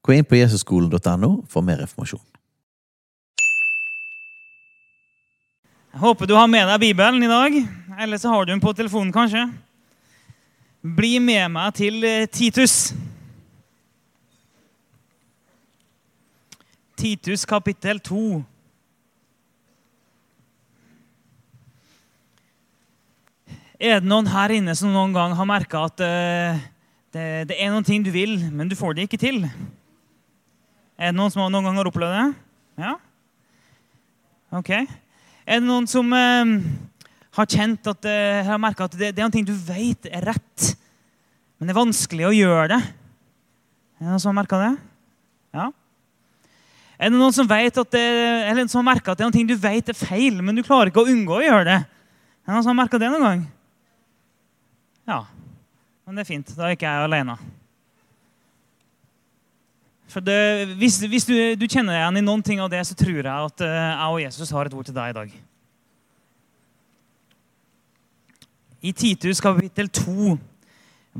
Gå inn på jesusskolen.no for mer informasjon. Jeg håper du har med deg Bibelen i dag, eller så har du den på telefonen kanskje. Bli med meg til eh, Titus. Titus kapittel 2. Er det noen her inne som noen gang har merka at eh, det, det er noen ting du vil, men du får det ikke til? Er det noen som noen gang har opplevd det? Ja? Ok. Er det noen som eh, har kjent at, eh, har at det, det er noen ting du vet er rett, men det er vanskelig å gjøre det? Er det noen som har merka det? Ja? Er det noen som vet at det, eller som har merka at det er noen ting du vet er feil, men du klarer ikke å unngå å gjøre det? Er det noen som har merka det noen gang? Ja. Men det er fint. Da er ikke jeg alene. For det, hvis, hvis du, du, kjenner igjen i noen ting av det, så tror jeg at uh, jeg og Jesus har et ord til deg i dag. I Titus kapittel 2,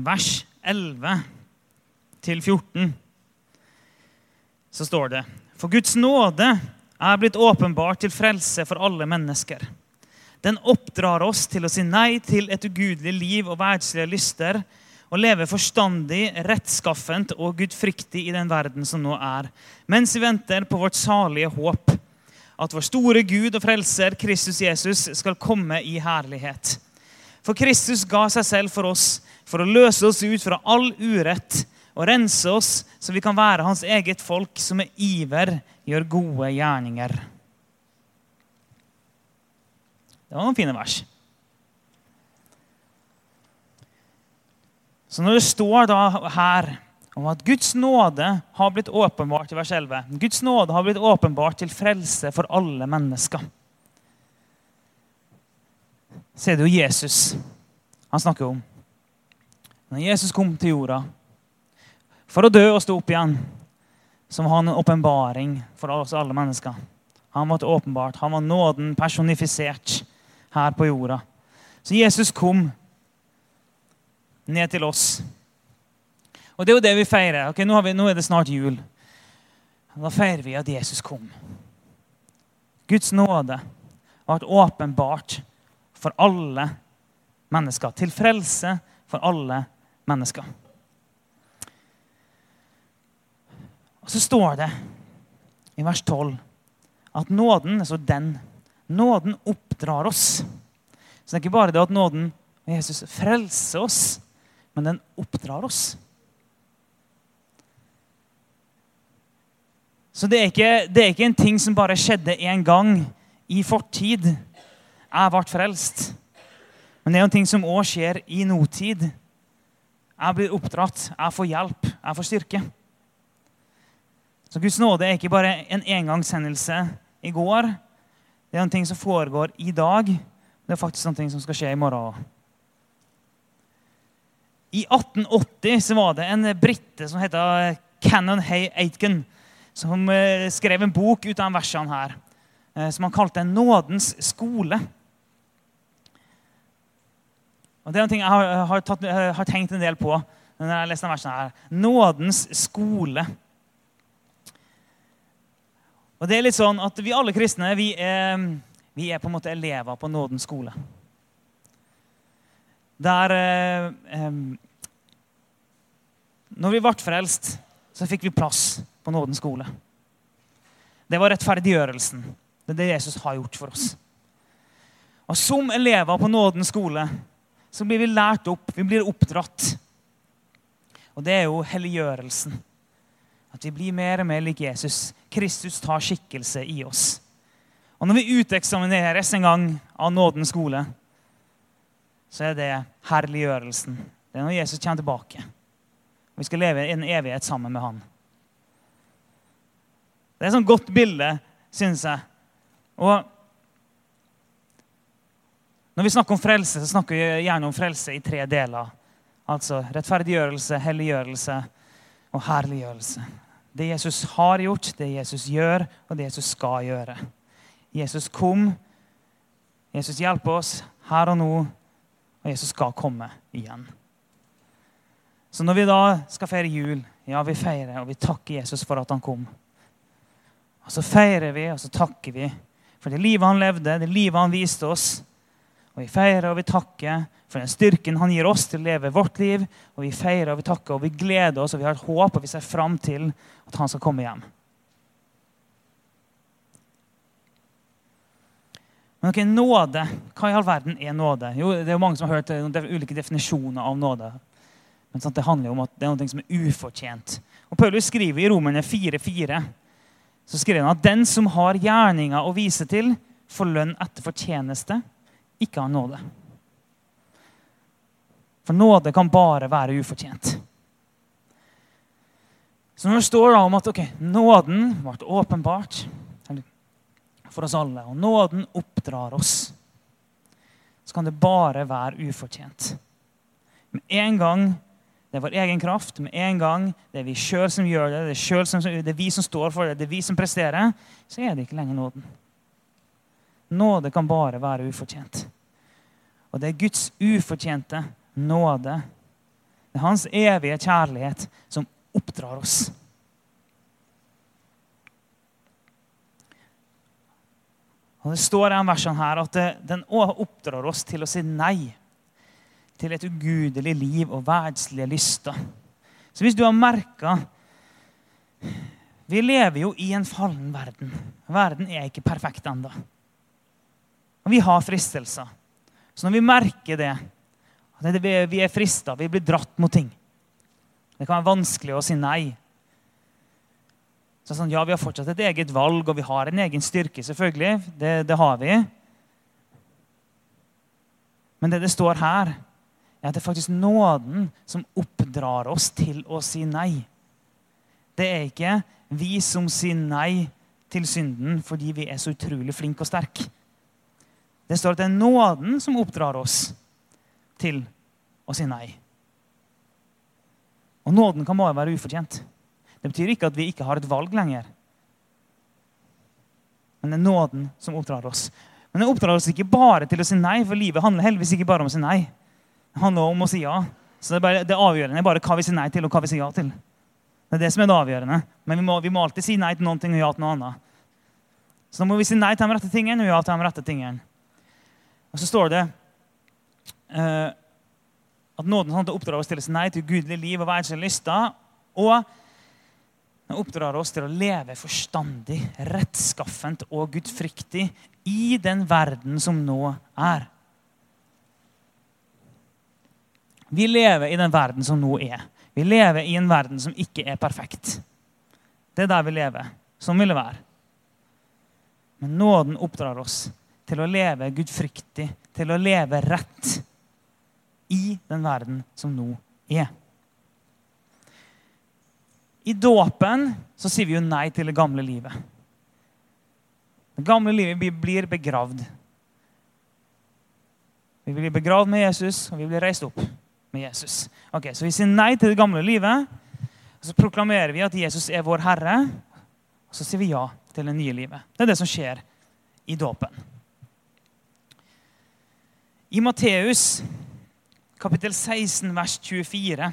vers 11 til 14, så står det For Guds nåde er blitt åpenbart til frelse for alle mennesker. Den oppdrar oss til å si nei til et ugudelig liv og verdslige lyster og leve forstandig, rettskaffent og gudfryktig i den verden som nå er, mens vi venter på vårt salige håp, at vår store Gud og frelser, Kristus Jesus, skal komme i herlighet. For Kristus ga seg selv for oss for å løse oss ut fra all urett og rense oss, så vi kan være hans eget folk som med iver gjør gode gjerninger. Det var noen fine vers. Så når det står da her om at Guds nåde har blitt åpenbart i vers 11 Guds nåde har blitt åpenbart til frelse for alle mennesker. Så er det jo Jesus han snakker om. Når Jesus kom til jorda for å dø og stå opp igjen, så var han en åpenbaring for oss alle mennesker. Han var åpenbart, han var nåden personifisert her på jorda. Så Jesus kom ned til oss. Og det er jo det vi feirer. Ok, nå, vi, nå er det snart jul. Da feirer vi at Jesus kom. Guds nåde har åpenbart for alle mennesker. Til frelse for alle mennesker. Og så står det i vers 12 at nåden, altså den, nåden oppdrar oss. Så det er ikke bare det at nåden Jesus frelser oss, men den oppdrar oss. Så det er, ikke, det er ikke en ting som bare skjedde én gang i fortid. Jeg ble frelst. Men det er en ting som òg skjer i nåtid. Jeg blir oppdratt, jeg får hjelp, jeg får styrke. Så Guds nåde er ikke bare en engangshendelse i går. Det er en ting som foregår i dag. Det er faktisk noe som skal skje i morgen òg. I 1880 så var det en brite som heter Cannon Hay Aitken, som eh, skrev en bok ut av versene her, eh, som han kalte 'Nådens skole'. Og Det er ting jeg har, har, tatt, har tenkt en del på når jeg har lest denne versen. her. Nådens skole. Og det er litt sånn at Vi alle kristne vi er, vi er på en måte elever på nådens skole. Der eh, Når vi ble frelst, så fikk vi plass på nådens skole. Det var rettferdiggjørelsen. Det er det Jesus har gjort for oss. Og Som elever på nådens skole så blir vi lært opp, vi blir oppdratt. Og det er jo helliggjørelsen. At vi blir mer og mer lik Jesus. Kristus tar skikkelse i oss. Og når vi uteksamineres en gang av nådens skole, så er det herliggjørelsen. Det er når Jesus kommer tilbake. Vi skal leve i en evighet sammen med han. Det er et sånt godt bilde, syns jeg. Og når vi snakker om frelse, så snakker vi gjerne om frelse i tre deler. Altså rettferdiggjørelse, helliggjørelse og herliggjørelse. Det Jesus har gjort, det Jesus gjør, og det Jesus skal gjøre. Jesus kom. Jesus hjelper oss her og nå, og Jesus skal komme igjen. Så når vi da skal feire jul, ja, vi feirer og vi takker Jesus for at han kom. Og så feirer vi og så takker vi for det livet han levde, det livet han viste oss. Og vi feirer og vi takker for den styrken han gir oss til å leve vårt liv. Og vi feirer og vi takker og vi gleder oss og vi har et håp og vi ser fram til at han skal komme hjem. Men ok, nåde. Hva i all verden er nåde? Jo, Det er jo mange som har hørt ulike definisjoner av nåde. Men sant, det handler jo om at det er noe som er ufortjent. Og Paulus skriver i Romerne 4,4 så skriver han at den som har gjerninger å vise til, får lønn etter fortjeneste, ikke har nåde. For nåde kan bare være ufortjent. Så når det står da om at ok, nåden ble åpenbart for oss alle, og nåden oppdrar oss, så kan det bare være ufortjent. Med en gang det er vår egen kraft. Med en gang det er vi sjøl som gjør det, det er, som, det er vi som står for det, det er vi som presterer, så er det ikke lenger nåden. Nåde kan bare være ufortjent. Og det er Guds ufortjente nåde. Det er hans evige kjærlighet som oppdrar oss. Og Det står i denne versen her at den oppdrar oss til å si nei til et ugudelig liv og verdslige lyster. Så hvis du har merka Vi lever jo i en fallen verden. Verden er ikke perfekt ennå. Og vi har fristelser. Så når vi merker det, at vi er frista, vi blir dratt mot ting Det kan være vanskelig å si nei. Så sånn, ja, Vi har fortsatt et eget valg, og vi har en egen styrke, selvfølgelig. Det, det har vi. Men det det står her, er at det er faktisk nåden som oppdrar oss til å si nei. Det er ikke vi som sier nei til synden fordi vi er så utrolig flinke og sterke. Det står at det er nåden som oppdrar oss til å si nei. Og nåden kan bare være ufortjent. Det betyr ikke at vi ikke har et valg lenger. Men det er nåden som oppdrar oss. Men det oppdrar oss ikke bare til å si nei, for livet handler heldigvis ikke bare om å si nei. Det handler om å si ja. Så det, er bare, det avgjørende er bare hva vi sier nei til, og hva vi sier ja til. Det er det som er det avgjørende. Men vi må, vi må alltid si nei til noen ting og ja til noe annet. Så da må vi si nei til de rette tingene og ja til de rette tingene. Og så står det uh, at nåden oppdrar oss til å si nei til gudelig liv og verdslige lyster. Og den oppdrar oss til å leve forstandig, rettskaffent og gudfryktig i den verden som nå er. Vi lever i den verden som nå er. Vi lever i en verden som ikke er perfekt. Det er der vi lever. Sånn vil det være. Men nåden oppdrar oss til å leve gudfryktig, til å leve rett i den verden som nå er. I dåpen så sier vi jo nei til det gamle livet. Det gamle livet blir begravd. Vi blir begravd med Jesus, og vi blir reist opp med Jesus. Ok, Så vi sier nei til det gamle livet. og Så proklamerer vi at Jesus er vår Herre. Og så sier vi ja til det nye livet. Det er det som skjer i dåpen. I Matteus kapittel 16, vers 24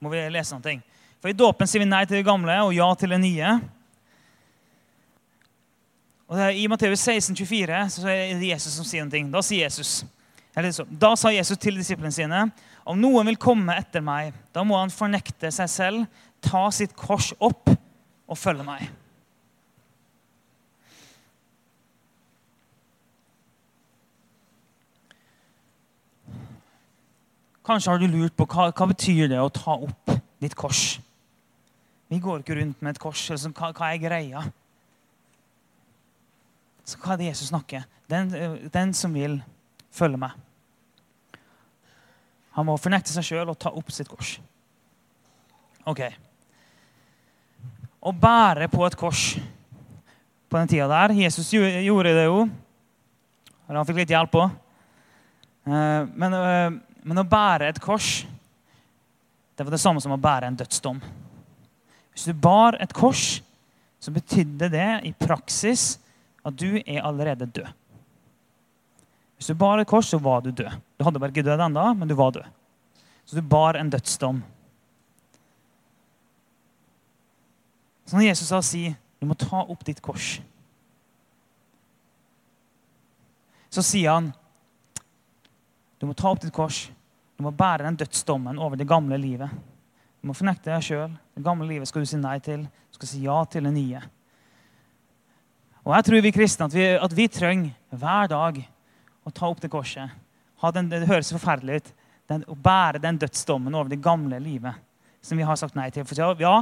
må vi lese noe. For I dåpen sier vi nei til det gamle og ja til det nye. Og det er I Matteus 16, 24 så er det Jesus som sier noe. Da sier Jesus da sa Jesus til disiplene sine.: Om noen vil komme etter meg, da må han fornekte seg selv, ta sitt kors opp og følge meg. Kanskje har du lurt på hva, hva betyr det å ta opp ditt kors. Vi går ikke rundt med et kors. Altså, hva, hva, er greia? Så hva er det Jesus snakker? Den, den som vil følge meg. Han må fornekte seg sjøl og ta opp sitt kors. Ok. å bære på et kors på den tida der. Jesus gjorde det jo. Han fikk litt hjelp òg. Men, men å bære et kors, det var det samme som å bære en dødsdom. Hvis du bar et kors, så betydde det i praksis at du er allerede død. Hvis du bar et kors, så var du død. Du hadde bare ikke dødd ennå, men du var død. Så du bar en dødsdom. Så når Jesus sa si, du må ta opp ditt kors, så sier han du må ta opp ditt kors. Du må bære den dødsdommen over det gamle livet. Du må fornekte deg sjøl. Det gamle livet skal du si nei til. Du skal si ja til det nye. Og jeg tror vi kristne at vi, at vi trenger hver dag å ta opp det korset. Den, det høres forferdelig ut. Den, å bære den dødsdommen over det gamle livet som vi har sagt nei til. For ja,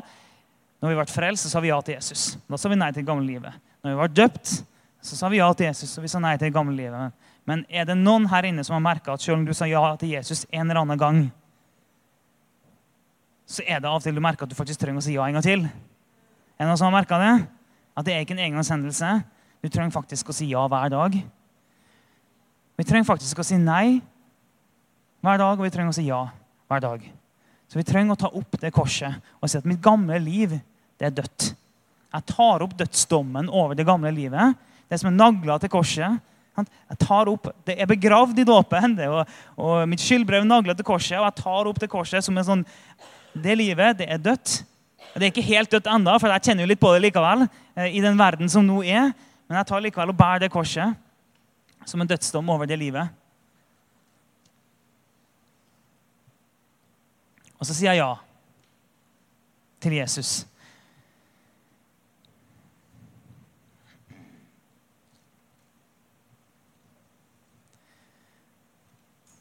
når vi ble frelst, så sa vi ja til Jesus. Da sa vi nei til det gamle livet. Når vi ble døpt, så sa vi ja til Jesus, og vi sa nei til det gamle livet. Men er det noen her inne som har merka at selv om du sa ja til Jesus en eller annen gang, så er det av og til du merker at du faktisk trenger å si ja en gang til? Er det noen som har merka det? At det er ikke en engangshendelse. Du trenger faktisk å si ja hver dag. Vi trenger faktisk å si nei hver dag, og vi trenger å si ja hver dag. Så vi trenger å ta opp det korset og si at mitt gamle liv, det er dødt. Jeg tar opp dødsdommen over det gamle livet. Det som er nagla til korset. Jeg tar opp, Det er begravd i dåpen, og, og, mitt skyldbrev nagla til korset. Og jeg tar opp det korset som en sånn Det livet, det er dødt. Det er ikke helt dødt ennå, for jeg kjenner jo litt på det likevel. Eh, i den verden som nå er. Men jeg tar likevel og bærer det korset som en dødsdom over det livet. Og så sier jeg ja til Jesus.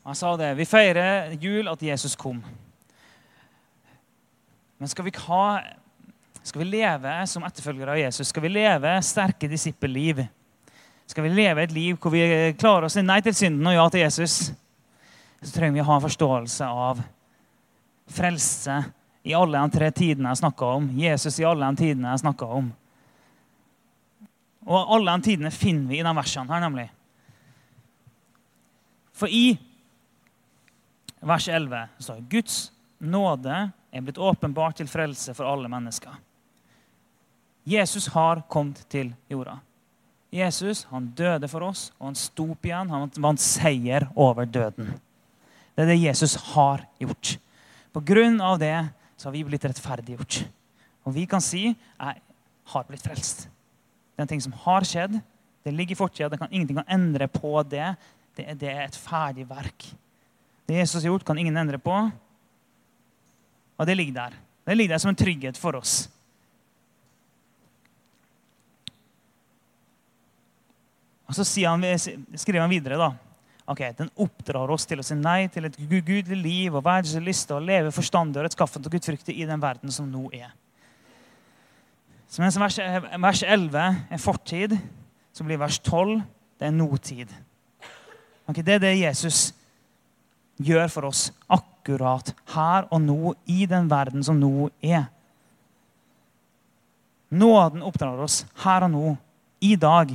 Han sa det. Vi feirer jul at Jesus kom. Men skal vi, ha, skal vi leve som etterfølgere av Jesus, skal vi leve sterke disippelliv, skal vi leve et liv hvor vi klarer å si nei til synden og ja til Jesus, så trenger vi å ha en forståelse av frelse i alle de tre tidene jeg snakka om. Jesus i alle de tidene jeg snakka om. Og alle de tidene finner vi i de versene her, nemlig. For i vers 11 står det Guds nåde er blitt åpenbart til frelse for alle mennesker. Jesus har kommet til jorda. Jesus han døde for oss, og han sto opp igjen. Han vant seier over døden. Det er det Jesus har gjort. På grunn av det så har vi blitt rettferdiggjort. Og vi kan si jeg har blitt frelst. Det er en ting som har skjedd. Det ligger i fortida. Ingenting kan endre på det. Det er, det er et ferdig verk. Det Jesus har gjort, kan ingen endre på. Og det ligger der. Det ligger der som en trygghet for oss. Og Så han, skriver han videre da, ok, den oppdrar oss til å si nei til et gudelig liv og verdens lyst og leve forstandig og rettskaffent og gudfryktig i den verden som nå er. Så mens vers, vers 11 er fortid, så blir vers 12 det er nåtid. Ok, det er det Jesus gjør for oss akkurat her og nå i den verden som nå er. Nåden oppdrar oss her og nå, i dag.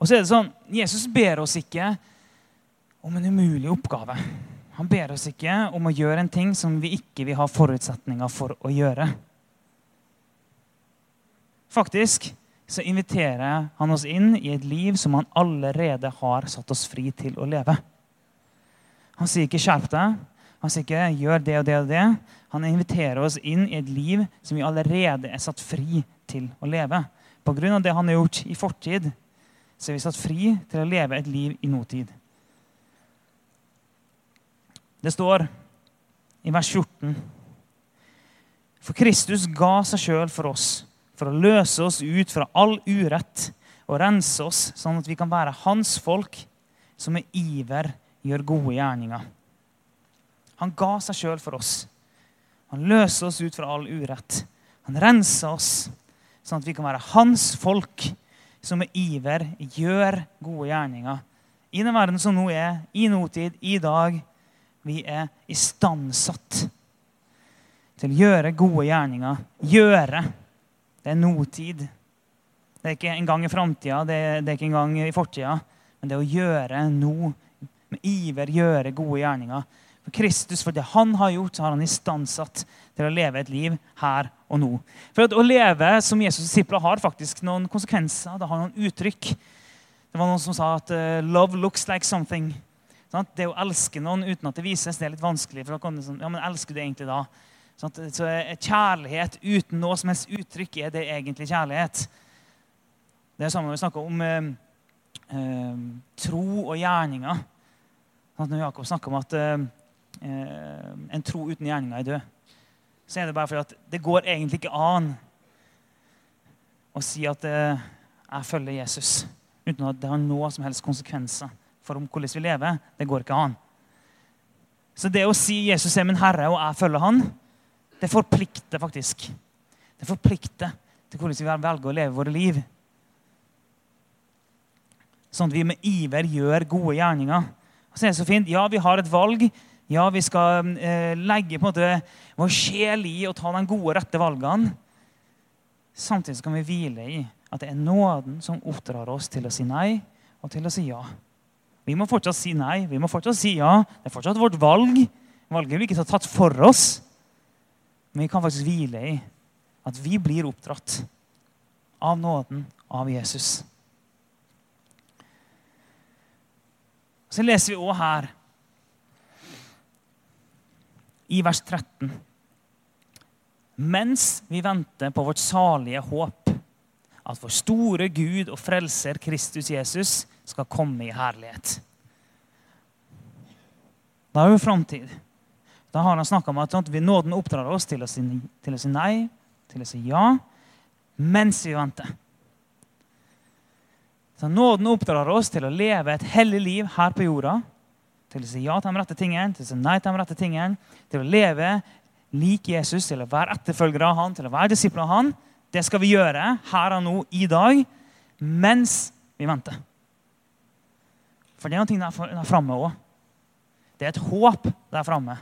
Og så er det sånn, Jesus ber oss ikke om en umulig oppgave. Han ber oss ikke om å gjøre en ting som vi ikke vil ha forutsetninger for å gjøre. Faktisk så inviterer han oss inn i et liv som han allerede har satt oss fri til å leve. Han sier ikke 'skjerp deg', han sier ikke 'gjør det og det og det'. Han inviterer oss inn i et liv som vi allerede er satt fri til å leve. På grunn av det han har gjort i fortid, så er vi satt fri til å leve et liv i nåtid. Det står i vers 14 For Kristus ga seg sjøl for oss for å løse oss ut fra all urett og rense oss, sånn at vi kan være hans folk, som med iver gjør gode gjerninger. Han ga seg sjøl for oss. Han løser oss ut fra all urett. Han renser oss, sånn at vi kan være hans folk, som med iver gjør gode gjerninger. I den verden som nå er, i nåtid, i dag, Vi er istandsatt til å gjøre gode gjerninger. Gjøre. Det er notid. Det er ikke en gang i framtida, det, det, er ikke en gang i fortida. Men det å gjøre nå, med iver gjøre gode gjerninger. For Kristus, for det han har gjort, så har han istandsatt til å leve et liv her og nå. For Å leve som Jesus' disipler har faktisk noen konsekvenser. Det har noen uttrykk. Det var noen som sa at uh, 'love looks like something'. Det å elske noen uten at det vises, det er litt vanskelig. for da kan det sånn, ja, men elsker du egentlig da? Så Kjærlighet uten noe som helst uttrykk, er det egentlig kjærlighet? Det er samme når vi snakker om eh, uh, tro og gjerninger. Når Jakob snakker om at en tro uten gjerninger er død så er det bare fordi at det går egentlig ikke an å si at eh, jeg følger Jesus uten at det har noe som helst konsekvenser for om hvordan vi lever. Det går ikke an. Så det å si 'Jesus er min Herre, og jeg følger Han', det forplikter faktisk. Det forplikter til hvordan vi velger å leve våre liv. Sånn at vi med iver gjør gode gjerninger. Og så er det så fint. Ja, vi har et valg. Ja, vi skal eh, legge på en måte vår sjel i og ta de gode, rette valgene. Samtidig kan vi hvile i at det er nåden som oppdrar oss til å si nei og til å si ja. Vi må fortsatt si nei, vi må fortsatt si ja. Det er fortsatt vårt valg. Valget vi ikke tatt for oss. Men vi kan faktisk hvile i at vi blir oppdratt av nåden av Jesus. Så leser vi òg her i vers 13. Mens vi venter på vårt salige håp, at vår store Gud og frelser Kristus Jesus skal komme i herlighet. Da er det framtid. Da har han snakka om at nåden oppdrar oss til å, si, til å si nei, til å si ja, mens vi venter. Så Nåden oppdrar oss til å leve et hellig liv her på jorda til å si ja til de rette tingene, til å si nei til de rette tingene, til å leve lik Jesus, til å være etterfølgere av han, til å være disipler av han. Det skal vi gjøre her og nå i dag mens vi venter. For det er noe der framme òg. Det er et håp der framme.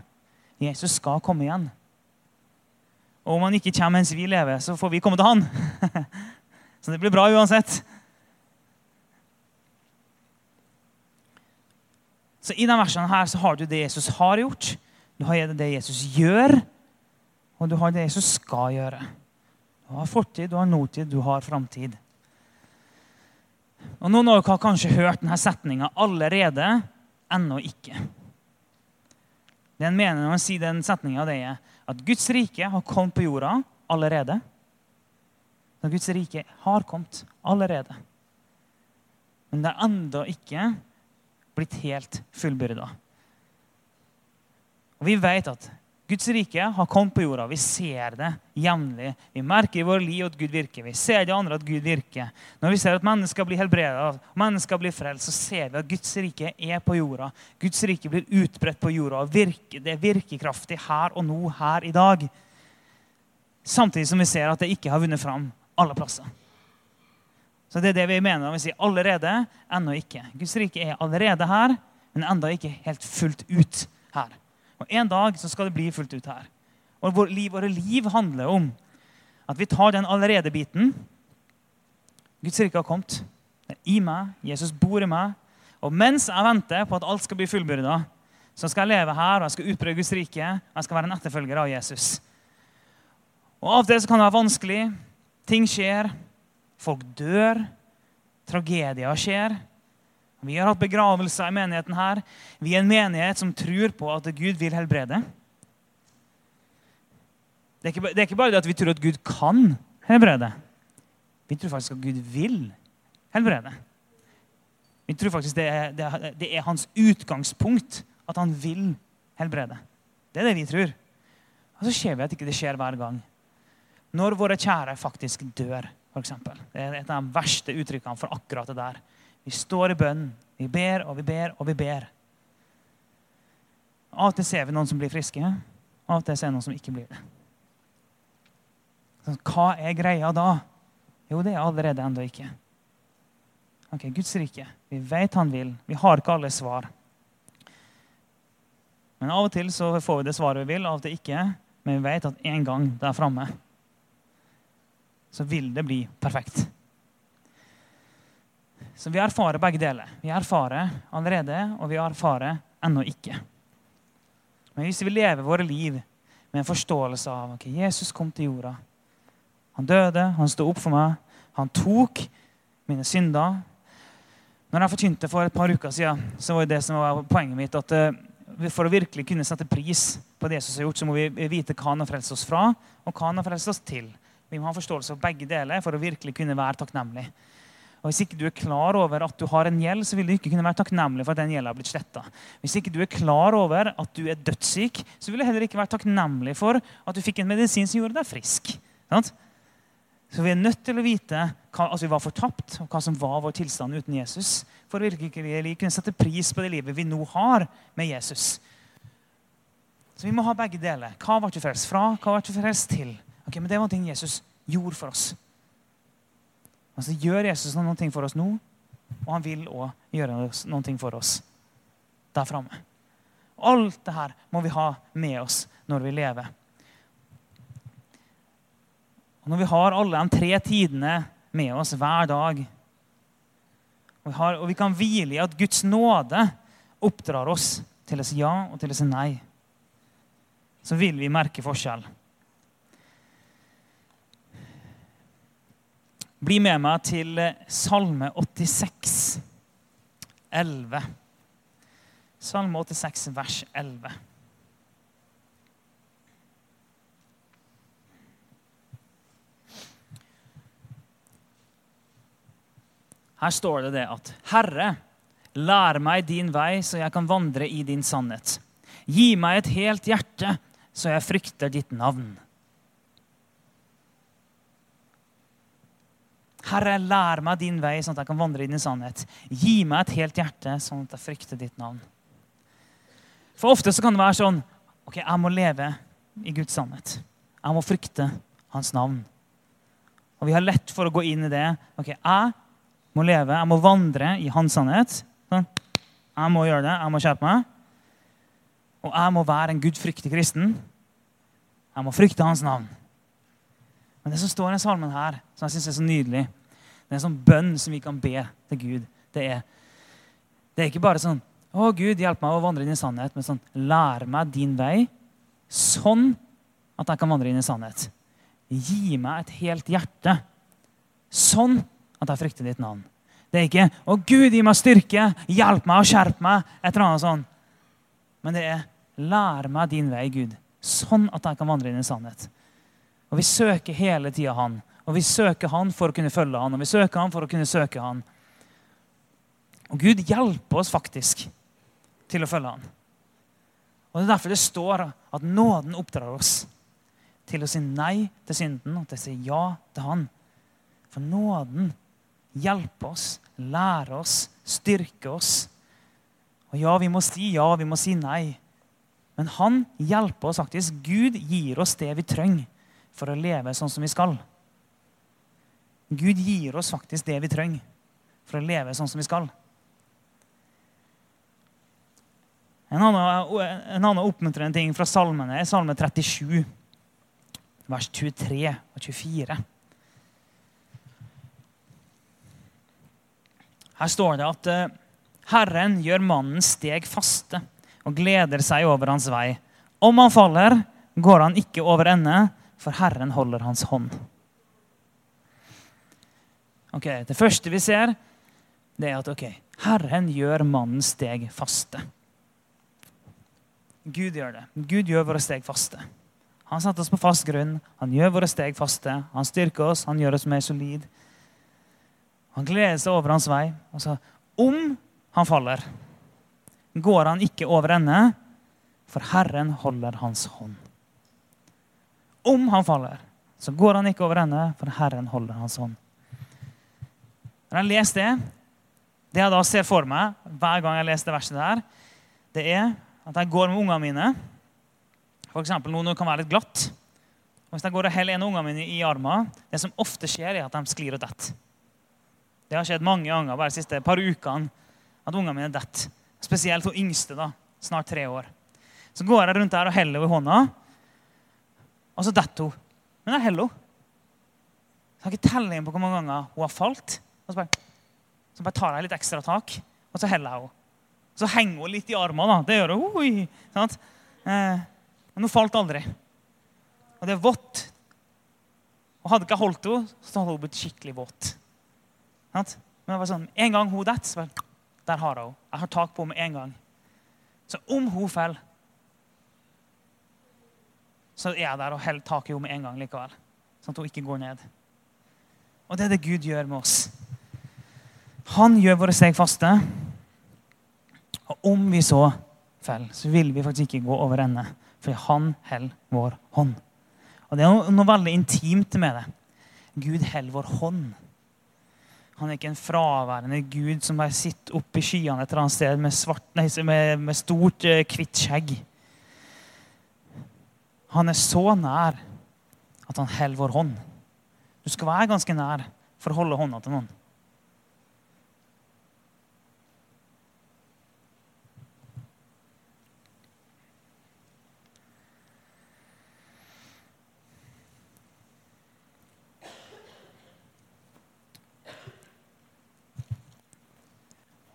Jesus skal komme igjen. Og om han ikke kommer mens vi lever, så får vi komme til han. så det blir bra uansett. Så I denne versene her så har du det Jesus har gjort, du har det Jesus gjør, og du har det Jesus skal gjøre. Du har fortid, du har nåtid, du har framtid. Og Noen av dere har kanskje hørt denne setninga allerede. Ennå ikke. Det en mener når man sier den setninga, er at Guds rike har kommet på jorda allerede. Når Guds rike har kommet allerede. Men det er ennå ikke blitt helt fullbyrda. Og Vi vet at Guds rike har kommet på jorda. Vi ser det jevnlig. Vi merker i våre liv at Gud virker. Vi ser det andre at Gud virker. Når vi ser at mennesker blir helbreda, mennesker blir frelst, så ser vi at Guds rike er på jorda. Guds rike blir utbredt på jorda. og virker, Det er virkekraftig her og nå, her i dag. Samtidig som vi ser at det ikke har vunnet fram alle plasser. Så det er det vi mener når vi sier 'allerede', ennå ikke. Guds rike er allerede her, men ennå ikke helt fullt ut her. Og En dag så skal det bli fullt ut her. Og vår liv, Våre liv handler om at vi tar den allerede-biten. Guds rike har kommet. Det er i meg. Jesus bor i meg. Og mens jeg venter på at alt skal bli fullbyrda, så skal jeg leve her og jeg skal utbre Guds rike. Jeg skal være en etterfølger av Jesus. Og Av og til så kan det være vanskelig. Ting skjer. Folk dør. Tragedier skjer. Vi har hatt begravelser i menigheten her. Vi er en menighet som tror på at Gud vil helbrede. Det er ikke, det er ikke bare det at vi tror at Gud kan helbrede. Vi tror faktisk at Gud vil helbrede. Vi tror faktisk det er, det er, det er hans utgangspunkt at han vil helbrede. Det er det vi tror. Og så ser vi at ikke det skjer hver gang. Når våre kjære faktisk dør. Eksempel. det er et av de verste uttrykkene for akkurat det der. Vi står i bønn. Vi ber og vi ber og vi ber. Av og til ser vi noen som blir friske, av og til ser vi noen som ikke blir det. Så hva er greia da? Jo, det er allerede ennå ikke. Ok, Guds rike. Vi vet han vil. Vi har ikke alle svar. Men av og til så får vi det svaret vi vil, av og til ikke. Men vi vet at en gang det er framme, så vil det bli perfekt. Så vi erfarer begge deler. Vi erfarer allerede, og vi erfarer ennå ikke. Men hvis vi lever våre liv med en forståelse av at okay, Jesus kom til jorda Han døde, han sto opp for meg, han tok mine synder. Når jeg forkynte for et par uker siden, så var det som var poenget mitt at uh, for å virkelig kunne sette pris på det Jesus har gjort, så må vi vite hva han har frelst oss fra, og hva han har frelst oss til. Vi må ha forståelse av begge deler for å virkelig kunne være takknemlig. Og Hvis ikke du er klar over at du har en gjeld, så vil du ikke kunne være takknemlig for at den gjelden har blitt sletta. Hvis ikke du er klar over at du er dødssyk, så vil du heller ikke være takknemlig for at du fikk en medisin som gjorde deg frisk. Så vi er nødt til å vite hva, at vi var fortapt, og hva som var vår tilstand uten Jesus. For å virkelig kunne sette pris på det livet vi nå har med Jesus. Så vi må ha begge deler. Hva ble du frelst fra? Hva ble du frelst til? Ok, men Det var ting Jesus gjorde for oss. Men så gjør Jesus noen for oss nå, og han vil òg gjøre noen for oss der framme. Alt det her må vi ha med oss når vi lever. Og når vi har alle de tre tidene med oss hver dag, og vi, har, og vi kan hvile i at Guds nåde oppdrar oss til å si ja og til å si nei, så vil vi merke forskjell. Bli med meg til Salme 86, 11. Salme 86, vers 11. Her står det det at Herre, lær meg din vei, så jeg kan vandre i din sannhet. Gi meg et helt hjerte, så jeg frykter ditt navn. Herre, lær meg din vei, sånn at jeg kan vandre i din sannhet. Gi meg et helt hjerte, sånn at jeg frykter ditt navn. For ofte så kan det være sånn ok, jeg må leve i Guds sannhet. Jeg må frykte hans navn. Og vi har lett for å gå inn i det. ok, Jeg må leve, jeg må vandre i hans sannhet. Sånn. Jeg må gjøre det, jeg må kjøpe meg. Og jeg må være en gudfryktig kristen. Jeg må frykte hans navn. Men det som står i salmen her, som jeg synes er så nydelig, det er en sånn bønn som vi kan be til Gud. Det er, det er ikke bare sånn Å, Gud, hjelp meg å vandre inn i sannhet. Men sånn Lær meg din vei, sånn at jeg kan vandre inn i sannhet. Gi meg et helt hjerte, sånn at jeg frykter ditt navn. Det er ikke 'Å, Gud, gi meg styrke. Hjelp meg og skjerp meg.' Et eller annet sånn. Men det er 'Lær meg din vei, Gud', sånn at jeg kan vandre inn i sannhet. Og Vi søker hele tida Han. Og vi søker Han for å kunne følge Han, og vi søker Han for å kunne søke Han. Og Gud hjelper oss faktisk til å følge Han. Og Det er derfor det står at nåden oppdrar oss til å si nei til synden og til å si ja til Han. For nåden hjelper oss, lærer oss, styrker oss. Og ja, vi må si ja, vi må si nei. Men han hjelper oss faktisk. Gud gir oss det vi trenger for å leve sånn som vi skal. Gud gir oss faktisk det vi trenger for å leve sånn som vi skal. En annen, en annen oppmuntrende ting fra salmene er salme 37, vers 23 og 24. Her står det at eh, Herren gjør mannens steg faste og gleder seg over hans vei. Om han faller, går han ikke over ende, for Herren holder hans hånd. Ok, Det første vi ser, det er at ok, Herren gjør mannens steg faste. Gud gjør det. Gud gjør våre steg faste. Han setter oss på fast grunn. Han gjør våre steg faste. Han styrker oss, han gjør oss mer solid. Han gleder seg over hans vei. Altså, om han faller, går han ikke over ende, for Herren holder hans hånd. Om han faller, så går han ikke over ende, for Herren holder hans hånd. Når jeg leser det, det jeg da ser for meg hver gang jeg leser det verset der, det er at jeg går med ungene mine. F.eks. noe kan være litt glatt. Og hvis jeg går og heller en av ungene mine i armen, det som ofte skjer, er at de sklir og detter. Det har skjedd mange ganger bare de siste par ukene at ungene mine detter. Spesielt hun yngste, da, snart tre år. Så går jeg rundt der og heller henne i hånda, og så detter hun. Men jeg heller henne. Jeg har ikke telling på hvor mange ganger hun har falt. Og så bare, så bare tar jeg litt ekstra tak, og så heller jeg henne. Så henger hun litt i armene. Det gjør hun. Eh, men hun falt aldri. Og det er vått. Og hadde ikke jeg holdt henne, så hadde hun blitt skikkelig våt. Sant? Men det var sånn, En gang hun detter, så bare, der har jeg henne. Jeg har tak på henne med en gang. Så om hun faller, så er jeg der og holder tak i henne med en gang likevel. Sånn at hun ikke går ned. Og det er det Gud gjør med oss. Han gjør våre steg faste. Og om vi så faller, så vil vi faktisk ikke gå over ende. For han holder vår hånd. Og Det er noe, veldig intimt med det. Gud holder vår hånd. Han er ikke en fraværende gud som bare sitter oppe i skyene et eller annet sted med, svart, nei, med, med stort, eh, hvitt skjegg. Han er så nær at han holder vår hånd. Du skal være ganske nær for å holde hånda til noen.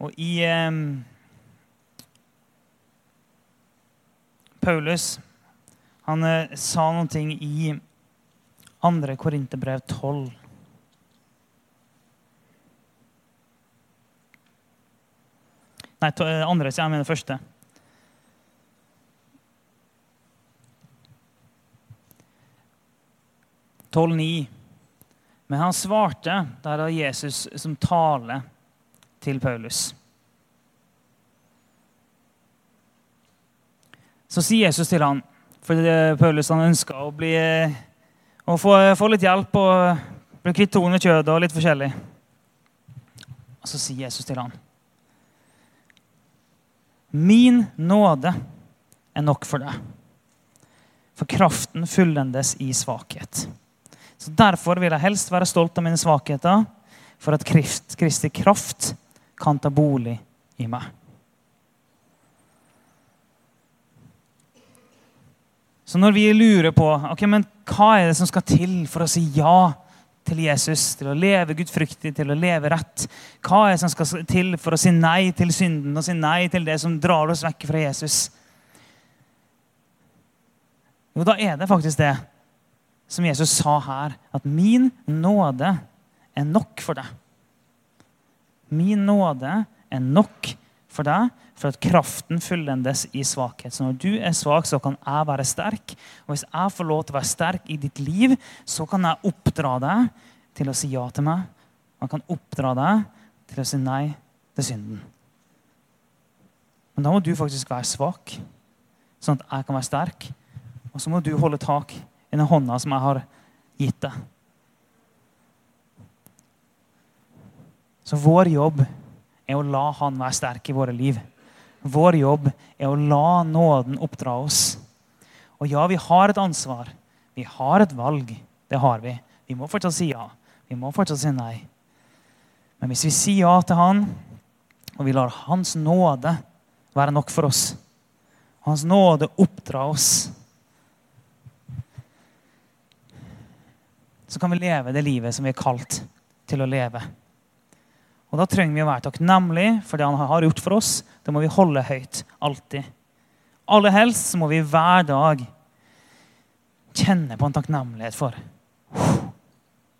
Og i eh, Paulus han eh, sa ting i 2. Korinterbrev 12. Nei, to, eh, andre, så jeg mener første. Tolv ni. Men han svarte, der er Jesus som taler til Paulus. Så sier Jesus til han, for Paulus han ønska å, bli, å få, få, litt hjelp og bli kvitt torn og kjøtt og litt forskjellig. Og så sier Jesus til han, Min nåde er nok for deg, for kraften fullendes i svakhet. Så Derfor vil jeg helst være stolt av mine svakheter, for at Kristi kraft kan ta bolig i meg. Så når vi lurer på ok, men hva er det som skal til for å si ja til Jesus, til å leve gudfryktig, til å leve rett, hva er det som skal til for å si nei til synden og si nei til det som drar oss vekk fra Jesus? Jo, da er det faktisk det som Jesus sa her, at min nåde er nok for deg. Min nåde er nok for deg for at kraften fullendes i svakhet. Så når du er svak, så kan jeg være sterk. Og hvis jeg får lov til å være sterk i ditt liv, så kan jeg oppdra deg til å si ja til meg. Man kan oppdra deg til å si nei til synden. Men da må du faktisk være svak, sånn at jeg kan være sterk. Og så må du holde tak i den hånda som jeg har gitt deg. Så vår jobb er å la Han være sterk i våre liv. Vår jobb er å la nåden oppdra oss. Og ja, vi har et ansvar. Vi har et valg. Det har vi. Vi må fortsatt si ja. Vi må fortsatt si nei. Men hvis vi sier ja til Han, og vi lar Hans nåde være nok for oss, Hans nåde oppdra oss, så kan vi leve det livet som vi er kalt til å leve. Og Da trenger vi å være takknemlige for det han har gjort for oss. Det må vi holde høyt. Alltid. Aller helst må vi hver dag kjenne på en takknemlighet for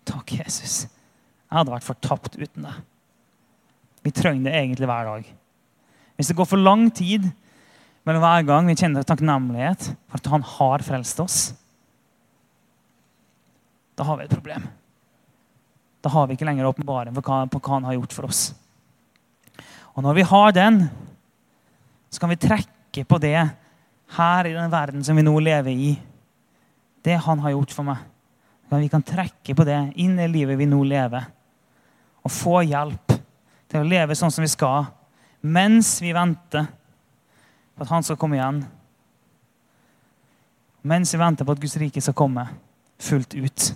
Takk, Jesus. Jeg hadde vært fortapt uten deg. Vi trenger det egentlig hver dag. Hvis det går for lang tid mellom hver gang vi kjenner takknemlighet for at han har frelst oss, da har vi et problem. Da har vi ikke lenger åpenbaring på hva han har gjort for oss. Og når vi har den, så kan vi trekke på det her i den verden som vi nå lever i. Det han har gjort for meg. Vi kan trekke på det inn i livet vi nå lever. Og få hjelp til å leve sånn som vi skal, mens vi venter på at han skal komme igjen. Mens vi venter på at Guds rike skal komme fullt ut.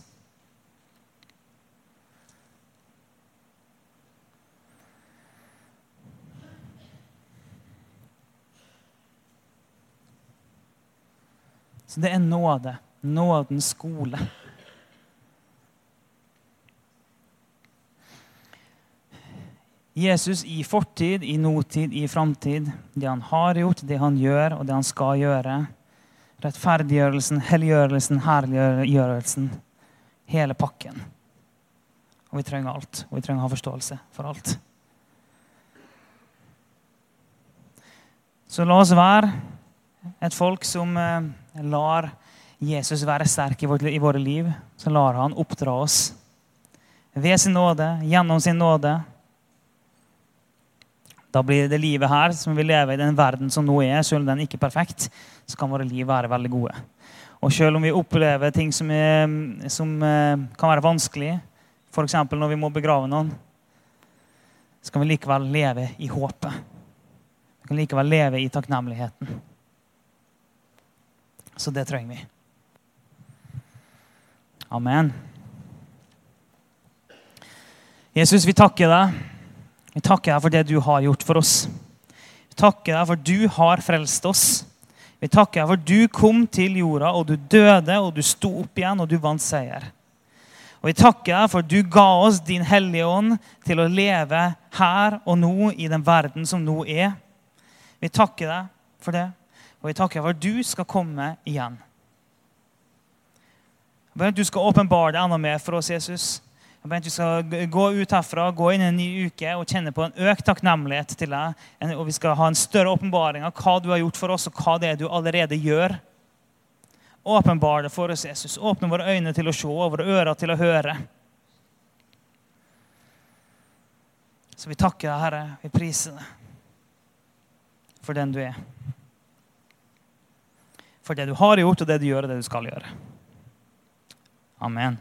Så det er nåde. Nådens skole. Jesus i fortid, i nåtid, i framtid. Det han har gjort, det han gjør, og det han skal gjøre. Rettferdiggjørelsen, helliggjørelsen, herliggjørelsen. Hele pakken. Og vi trenger alt. Og vi trenger å ha forståelse for alt. Så la oss være et folk som eh, lar Jesus være sterk i, våre liv. Så lar han oppdra oss ved sin nåde, gjennom sin nåde. Da blir det livet her som vi lever i den verden som nå er, selv om den ikke er perfekt, så kan våre liv være veldig gode. Og selv om vi opplever ting som, er, som eh, kan være vanskelig, f.eks. når vi må begrave noen, så kan vi likevel leve i håpet. Vi kan likevel leve i takknemligheten. Så det trenger vi. Amen. Jesus, vi takker deg. Vi takker deg for det du har gjort for oss. Vi takker deg for du har frelst oss. Vi takker deg for du kom til jorda, og du døde, og du sto opp igjen, og du vant seier. Og Vi takker deg for du ga oss din Hellige Ånd til å leve her og nå i den verden som nå er. Vi takker deg for det, og vi takker for at du skal komme igjen. Jeg ber at du skal åpenbare deg enda mer for oss, Jesus. Jeg ber at du skal gå ut herfra, gå inn i en ny uke og kjenne på en økt takknemlighet til deg. Og vi skal ha en større åpenbaring av hva du har gjort for oss, og hva det er du allerede gjør. Åpenbar det for oss, Jesus. Åpne våre øyne til å se og våre ører til å høre. Så vi takker deg, Herre. Vi priser deg for den du er. For det du har gjort, og det du gjør, og det du skal gjøre. Amen.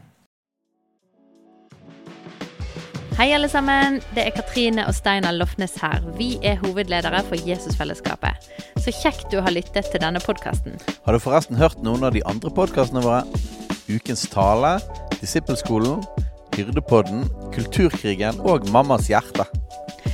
Hei, alle sammen. Det er Katrine og Steinar Lofnes her. Vi er hovedledere for Jesusfellesskapet. Så kjekt du har lyttet til denne podkasten. Har du forresten hørt noen av de andre podkastene våre? Ukens tale, Disippelskolen, Hyrdepodden, Kulturkrigen og Mammas hjerte.